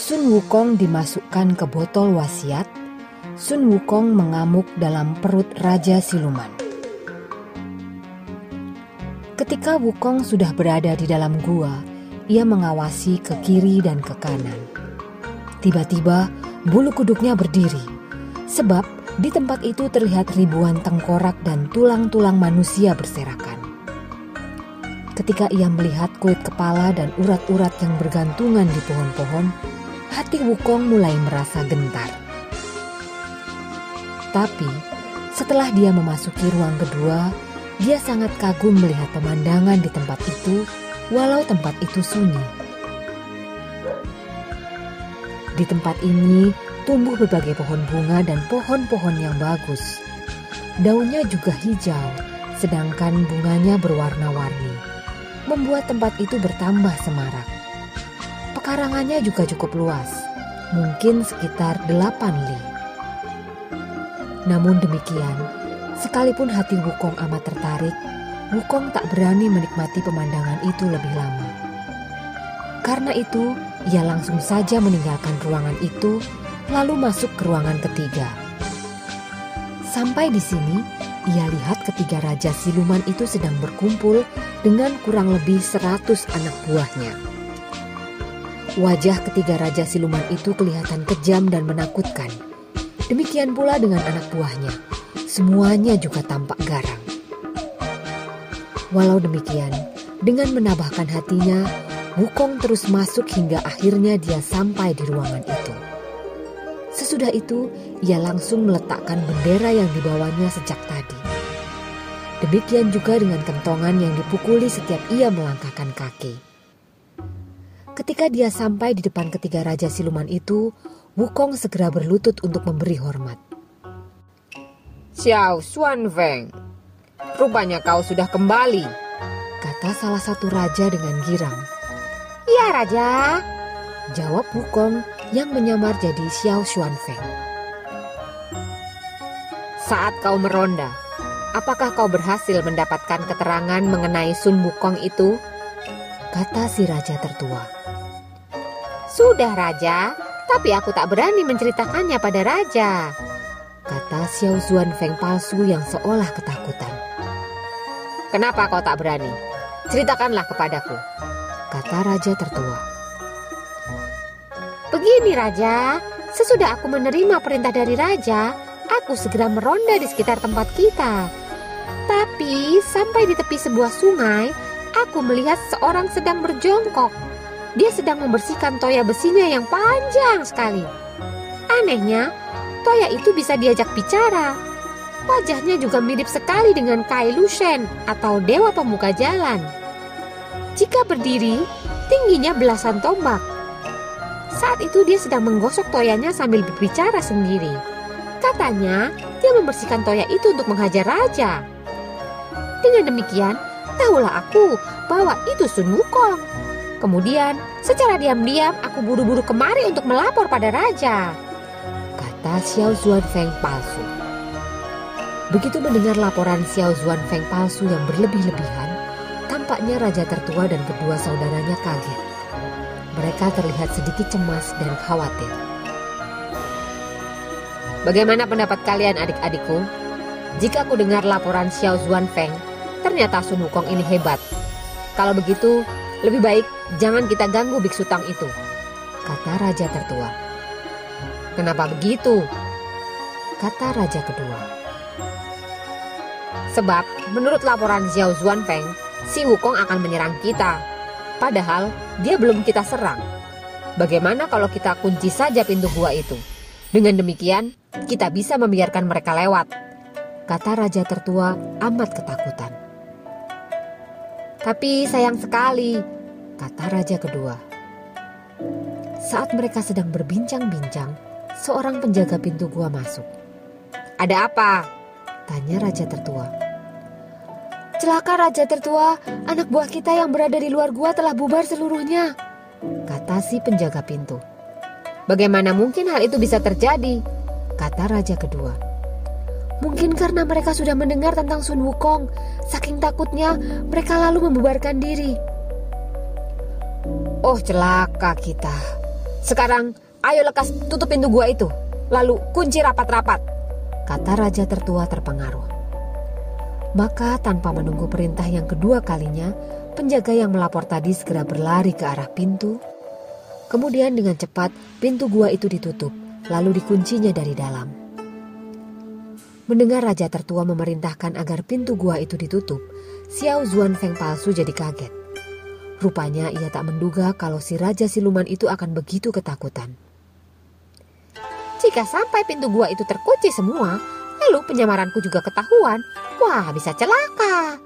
Sun Wukong dimasukkan ke botol wasiat, Sun Wukong mengamuk dalam perut Raja Siluman. Ketika Wukong sudah berada di dalam gua, ia mengawasi ke kiri dan ke kanan. Tiba-tiba bulu kuduknya berdiri, sebab di tempat itu terlihat ribuan tengkorak dan tulang-tulang manusia berserakan. Ketika ia melihat kulit kepala dan urat-urat yang bergantungan di pohon-pohon, hati Wukong mulai merasa gentar. Tapi setelah dia memasuki ruang kedua, dia sangat kagum melihat pemandangan di tempat itu, walau tempat itu sunyi. Di tempat ini tumbuh berbagai pohon bunga dan pohon-pohon yang bagus. Daunnya juga hijau, sedangkan bunganya berwarna-warni, membuat tempat itu bertambah semarak. Pekarangannya juga cukup luas, mungkin sekitar 8 li. Namun demikian, sekalipun hati Wukong amat tertarik, Wukong tak berani menikmati pemandangan itu lebih lama. Karena itu, ia langsung saja meninggalkan ruangan itu, lalu masuk ke ruangan ketiga. Sampai di sini, ia lihat ketiga raja siluman itu sedang berkumpul dengan kurang lebih 100 anak buahnya. Wajah ketiga raja siluman itu kelihatan kejam dan menakutkan. Demikian pula dengan anak buahnya. Semuanya juga tampak garang. Walau demikian, dengan menambahkan hatinya, Wukong terus masuk hingga akhirnya dia sampai di ruangan itu. Sesudah itu, ia langsung meletakkan bendera yang dibawanya sejak tadi. Demikian juga dengan kentongan yang dipukuli setiap ia melangkahkan kaki. Ketika dia sampai di depan ketiga raja siluman itu, Wukong segera berlutut untuk memberi hormat. Xiao Xuan Feng, rupanya kau sudah kembali, kata salah satu raja dengan girang. Iya raja, jawab Wukong yang menyamar jadi Xiao Xuan Feng. Saat kau meronda, apakah kau berhasil mendapatkan keterangan mengenai Sun Wukong itu? Kata si raja tertua. Sudah Raja, tapi aku tak berani menceritakannya pada Raja. Kata Xiao Zuan Feng palsu yang seolah ketakutan. Kenapa kau tak berani? Ceritakanlah kepadaku. Kata Raja tertua. Begini Raja, sesudah aku menerima perintah dari Raja, aku segera meronda di sekitar tempat kita. Tapi sampai di tepi sebuah sungai, aku melihat seorang sedang berjongkok dia sedang membersihkan toya besinya yang panjang sekali. Anehnya, toya itu bisa diajak bicara. Wajahnya juga mirip sekali dengan Kai Lushen atau dewa pembuka jalan. Jika berdiri, tingginya belasan tombak. Saat itu dia sedang menggosok toyanya sambil berbicara sendiri. Katanya, dia membersihkan toya itu untuk menghajar raja. Dengan demikian, tahulah aku bahwa itu Sun Wukong. Kemudian, secara diam-diam aku buru-buru kemari untuk melapor pada raja. Kata Xiao Zuan Feng palsu. Begitu mendengar laporan Xiao Zuan Feng palsu yang berlebih-lebihan, tampaknya raja tertua dan kedua saudaranya kaget. Mereka terlihat sedikit cemas dan khawatir. Bagaimana pendapat kalian adik-adikku? Jika aku dengar laporan Xiao Zuan Feng, ternyata Sun Wukong ini hebat. Kalau begitu, lebih baik jangan kita ganggu biksu Tang itu, kata raja tertua. Kenapa begitu? Kata raja kedua. Sebab menurut laporan Xiao Feng, si Wukong akan menyerang kita. Padahal dia belum kita serang. Bagaimana kalau kita kunci saja pintu gua itu? Dengan demikian, kita bisa membiarkan mereka lewat. Kata raja tertua amat ketakutan. Tapi sayang sekali, kata raja kedua. Saat mereka sedang berbincang-bincang, seorang penjaga pintu gua masuk. Ada apa? Tanya Raja Tertua. Celaka Raja Tertua, anak buah kita yang berada di luar gua telah bubar seluruhnya. Kata si penjaga pintu. Bagaimana mungkin hal itu bisa terjadi? Kata Raja kedua. Mungkin karena mereka sudah mendengar tentang Sun Wukong. Saking takutnya, mereka lalu membubarkan diri. Oh celaka kita. Sekarang ayo lekas tutup pintu gua itu. Lalu kunci rapat-rapat. Kata Raja tertua terpengaruh. Maka tanpa menunggu perintah yang kedua kalinya, penjaga yang melapor tadi segera berlari ke arah pintu. Kemudian dengan cepat pintu gua itu ditutup, lalu dikuncinya dari dalam. Mendengar Raja tertua memerintahkan agar pintu gua itu ditutup, Xiao Zuan Feng palsu jadi kaget. Rupanya ia tak menduga kalau si Raja Siluman itu akan begitu ketakutan. Jika sampai pintu gua itu terkunci semua, lalu penyamaranku juga ketahuan, wah bisa celaka.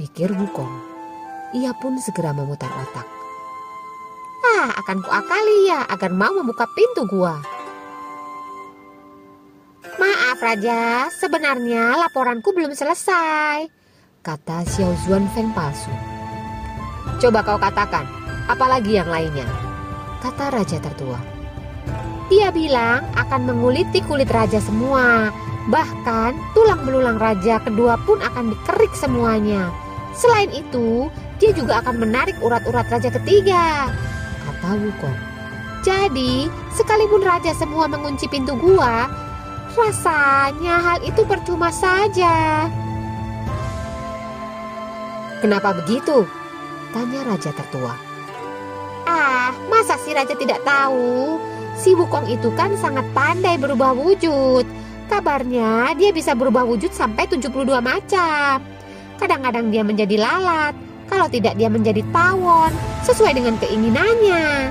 Pikir Wukong. Ia pun segera memutar otak. Ah, akan kuakali ya agar mau membuka pintu gua. Maaf Raja, sebenarnya laporanku belum selesai. Kata Xiao Zuan Feng palsu. Coba kau katakan, apalagi yang lainnya? Kata raja tertua. Dia bilang akan menguliti kulit raja semua. Bahkan tulang belulang raja kedua pun akan dikerik semuanya. Selain itu, dia juga akan menarik urat-urat raja ketiga. Kata Wukong. Jadi, sekalipun raja semua mengunci pintu gua, rasanya hal itu percuma saja. Kenapa begitu? Tanya Raja tertua. Ah, masa si Raja tidak tahu? Si Wukong itu kan sangat pandai berubah wujud. Kabarnya dia bisa berubah wujud sampai 72 macam. Kadang-kadang dia menjadi lalat, kalau tidak dia menjadi tawon, sesuai dengan keinginannya.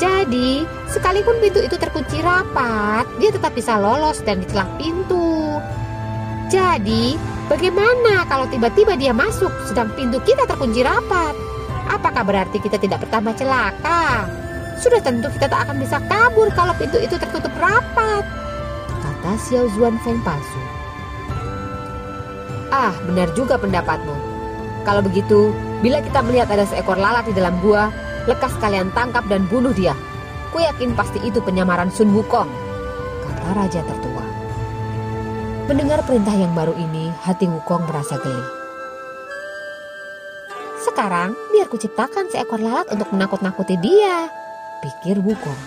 Jadi, sekalipun pintu itu terkunci rapat, dia tetap bisa lolos dan dicelah pintu. Jadi, bagaimana kalau tiba-tiba dia masuk sedang pintu kita terkunci rapat? Apakah berarti kita tidak bertambah celaka? Sudah tentu kita tak akan bisa kabur kalau pintu itu tertutup rapat. Kata Xiao Zuan Feng palsu. Ah, benar juga pendapatmu. Kalau begitu, bila kita melihat ada seekor lalat di dalam gua, lekas kalian tangkap dan bunuh dia. Ku yakin pasti itu penyamaran Sun Wukong. Kata Raja tertua. Mendengar perintah yang baru ini, hati Wukong merasa geli. Sekarang biar kuciptakan seekor lalat untuk menakut-nakuti dia, pikir Wukong.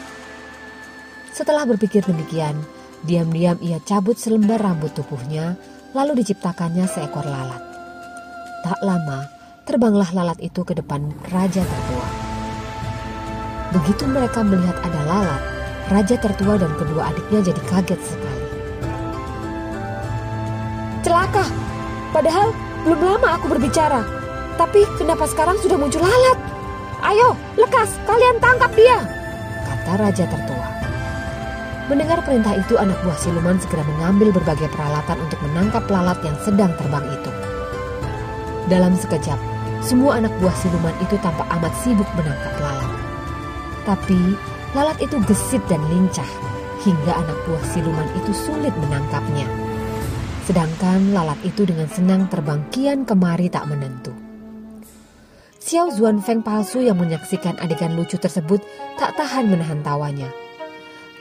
Setelah berpikir demikian, diam-diam ia cabut selembar rambut tubuhnya, lalu diciptakannya seekor lalat. Tak lama, terbanglah lalat itu ke depan Raja Tertua. Begitu mereka melihat ada lalat, Raja Tertua dan kedua adiknya jadi kaget sekali. Celaka, padahal belum lama aku berbicara. Tapi kenapa sekarang sudah muncul lalat? Ayo, lekas, kalian tangkap dia, kata Raja Tertua. Mendengar perintah itu, anak buah siluman segera mengambil berbagai peralatan untuk menangkap lalat yang sedang terbang itu. Dalam sekejap, semua anak buah siluman itu tampak amat sibuk menangkap lalat. Tapi, lalat itu gesit dan lincah, hingga anak buah siluman itu sulit menangkapnya. Sedangkan lalat itu dengan senang terbang kian kemari tak menentu. Xiao Zuan Feng palsu yang menyaksikan adegan lucu tersebut tak tahan menahan tawanya.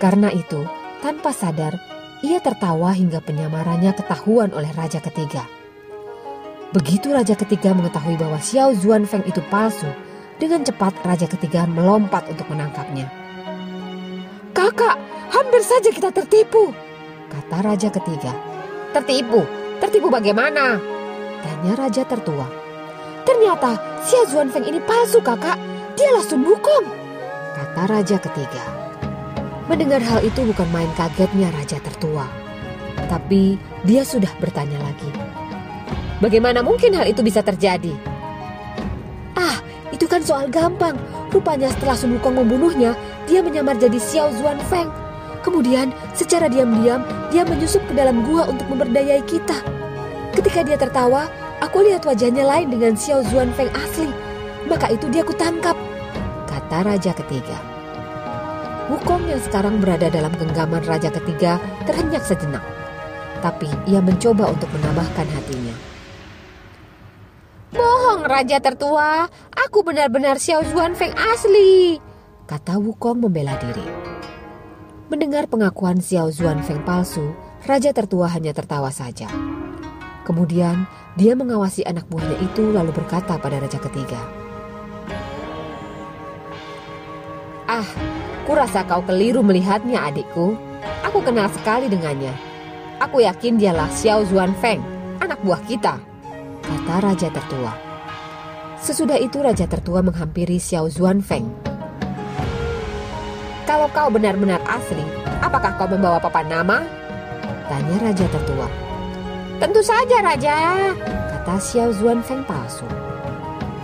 Karena itu, tanpa sadar, ia tertawa hingga penyamarannya ketahuan oleh Raja Ketiga. Begitu Raja Ketiga mengetahui bahwa Xiao Zuan Feng itu palsu, dengan cepat Raja Ketiga melompat untuk menangkapnya. Kakak, hampir saja kita tertipu, kata Raja Ketiga. Tertipu? Tertipu bagaimana? Tanya Raja Tertua. Ternyata Xia Zuan Feng ini palsu kakak. Dialah Sun Wukong. Kata raja ketiga. Mendengar hal itu bukan main kagetnya raja tertua. Tapi dia sudah bertanya lagi. Bagaimana mungkin hal itu bisa terjadi? Ah, itu kan soal gampang. Rupanya setelah Sun Wukong membunuhnya, dia menyamar jadi Xiao Zuan Feng. Kemudian, secara diam-diam, dia menyusup ke dalam gua untuk memberdayai kita. Ketika dia tertawa, Aku lihat wajahnya lain dengan Xiao Zuan Feng asli. Maka itu dia kutangkap. Kata raja ketiga. Wukong yang sekarang berada dalam genggaman raja ketiga terhenyak sejenak. Tapi ia mencoba untuk menambahkan hatinya. Bohong raja tertua, aku benar-benar Xiao Zuan Feng asli, kata Wukong membela diri. Mendengar pengakuan Xiao Zuan Feng palsu, raja tertua hanya tertawa saja. Kemudian dia mengawasi anak buahnya itu lalu berkata pada raja ketiga. Ah, kurasa kau keliru melihatnya adikku. Aku kenal sekali dengannya. Aku yakin dialah Xiao Zuan Feng, anak buah kita, kata raja tertua. Sesudah itu raja tertua menghampiri Xiao Zuan Feng. Kalau kau benar-benar asli, apakah kau membawa papan nama? Tanya raja tertua. Tentu saja raja, kata Xiao Zuan Feng palsu.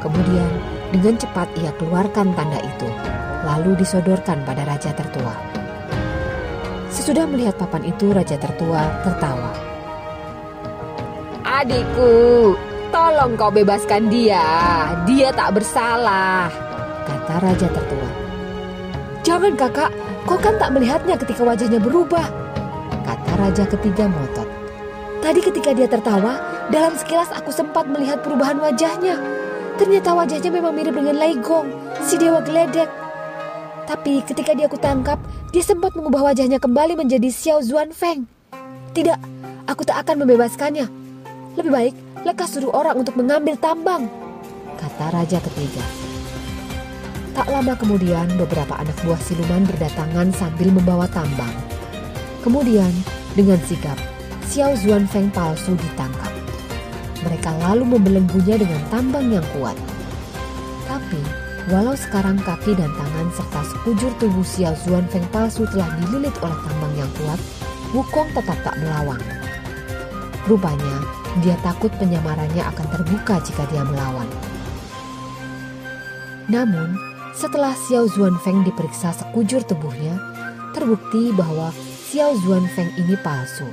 Kemudian dengan cepat ia keluarkan tanda itu lalu disodorkan pada raja tertua. Sesudah melihat papan itu, raja tertua tertawa. Adikku, tolong kau bebaskan dia. Dia tak bersalah, kata raja tertua. Jangan kakak, kau kan tak melihatnya ketika wajahnya berubah, kata raja ketiga melotot. Tadi ketika dia tertawa, dalam sekilas aku sempat melihat perubahan wajahnya. Ternyata wajahnya memang mirip dengan Laigong, si dewa geledek. Tapi ketika dia kutangkap, dia sempat mengubah wajahnya kembali menjadi Xiao Zuan Feng. Tidak, aku tak akan membebaskannya. Lebih baik lekas suruh orang untuk mengambil tambang, kata raja ketiga. Tak lama kemudian beberapa anak buah siluman berdatangan sambil membawa tambang. Kemudian dengan sigap, Xiao Zuan Feng palsu ditangkap. Mereka lalu membelenggunya dengan tambang yang kuat. Tapi Walau sekarang kaki dan tangan serta sekujur tubuh Xiao Zuan Feng palsu telah dililit oleh tambang yang kuat, Wukong tetap tak melawan. Rupanya, dia takut penyamarannya akan terbuka jika dia melawan. Namun, setelah Xiao Zuan Feng diperiksa sekujur tubuhnya, terbukti bahwa Xiao Zuan Feng ini palsu.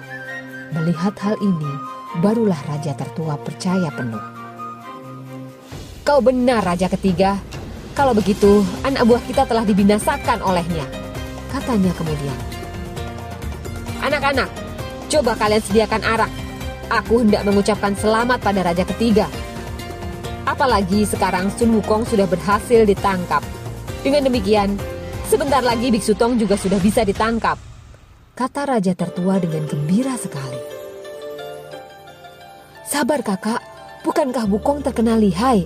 Melihat hal ini, barulah raja tertua percaya penuh. Kau benar, raja ketiga. Kalau begitu, anak buah kita telah dibinasakan olehnya. Katanya kemudian. Anak-anak, coba kalian sediakan arak. Aku hendak mengucapkan selamat pada raja ketiga. Apalagi sekarang Sun Wukong sudah berhasil ditangkap. Dengan demikian, sebentar lagi Biksu Tong juga sudah bisa ditangkap. Kata raja tertua dengan gembira sekali. Sabar kakak, bukankah Wukong terkenal lihai?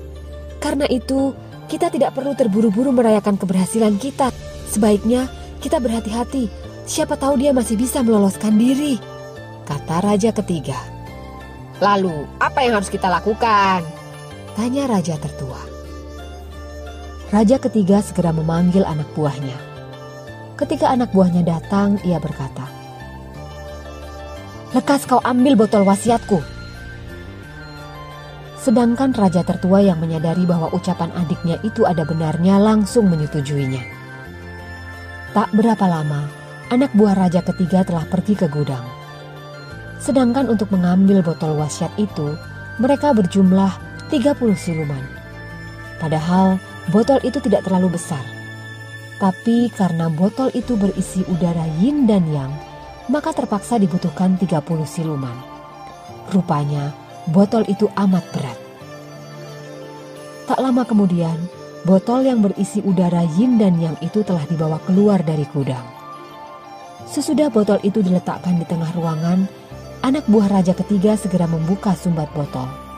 Karena itu, kita tidak perlu terburu-buru merayakan keberhasilan kita. Sebaiknya kita berhati-hati. Siapa tahu dia masih bisa meloloskan diri. Kata raja ketiga. Lalu, apa yang harus kita lakukan? Tanya raja tertua. Raja ketiga segera memanggil anak buahnya. Ketika anak buahnya datang, ia berkata, Lekas kau ambil botol wasiatku, Sedangkan raja tertua yang menyadari bahwa ucapan adiknya itu ada benarnya langsung menyetujuinya. Tak berapa lama, anak buah raja ketiga telah pergi ke gudang. Sedangkan untuk mengambil botol wasiat itu, mereka berjumlah 30 siluman. Padahal botol itu tidak terlalu besar. Tapi karena botol itu berisi udara yin dan yang, maka terpaksa dibutuhkan 30 siluman. Rupanya botol itu amat berat. Tak lama kemudian, botol yang berisi udara yin dan yang itu telah dibawa keluar dari gudang. Sesudah botol itu diletakkan di tengah ruangan, anak buah raja ketiga segera membuka sumbat botol.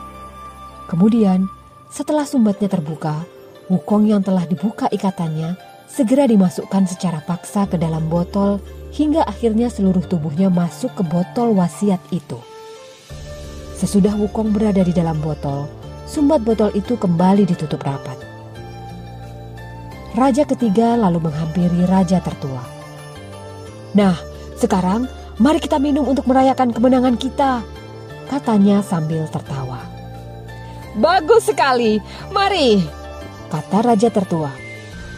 Kemudian, setelah sumbatnya terbuka, Wukong yang telah dibuka ikatannya segera dimasukkan secara paksa ke dalam botol hingga akhirnya seluruh tubuhnya masuk ke botol wasiat itu. Sesudah Wukong berada di dalam botol, sumbat botol itu kembali ditutup rapat. Raja ketiga lalu menghampiri raja tertua. Nah, sekarang mari kita minum untuk merayakan kemenangan kita, katanya sambil tertawa. Bagus sekali, mari, kata raja tertua.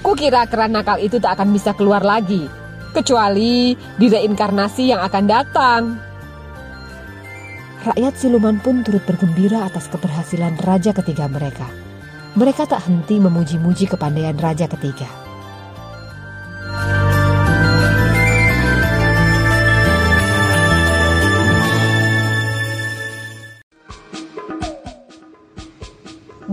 Kukira keran nakal itu tak akan bisa keluar lagi, kecuali di reinkarnasi yang akan datang. Rakyat siluman pun turut bergembira atas keberhasilan raja ketiga mereka. Mereka tak henti memuji-muji kepandaian raja ketiga.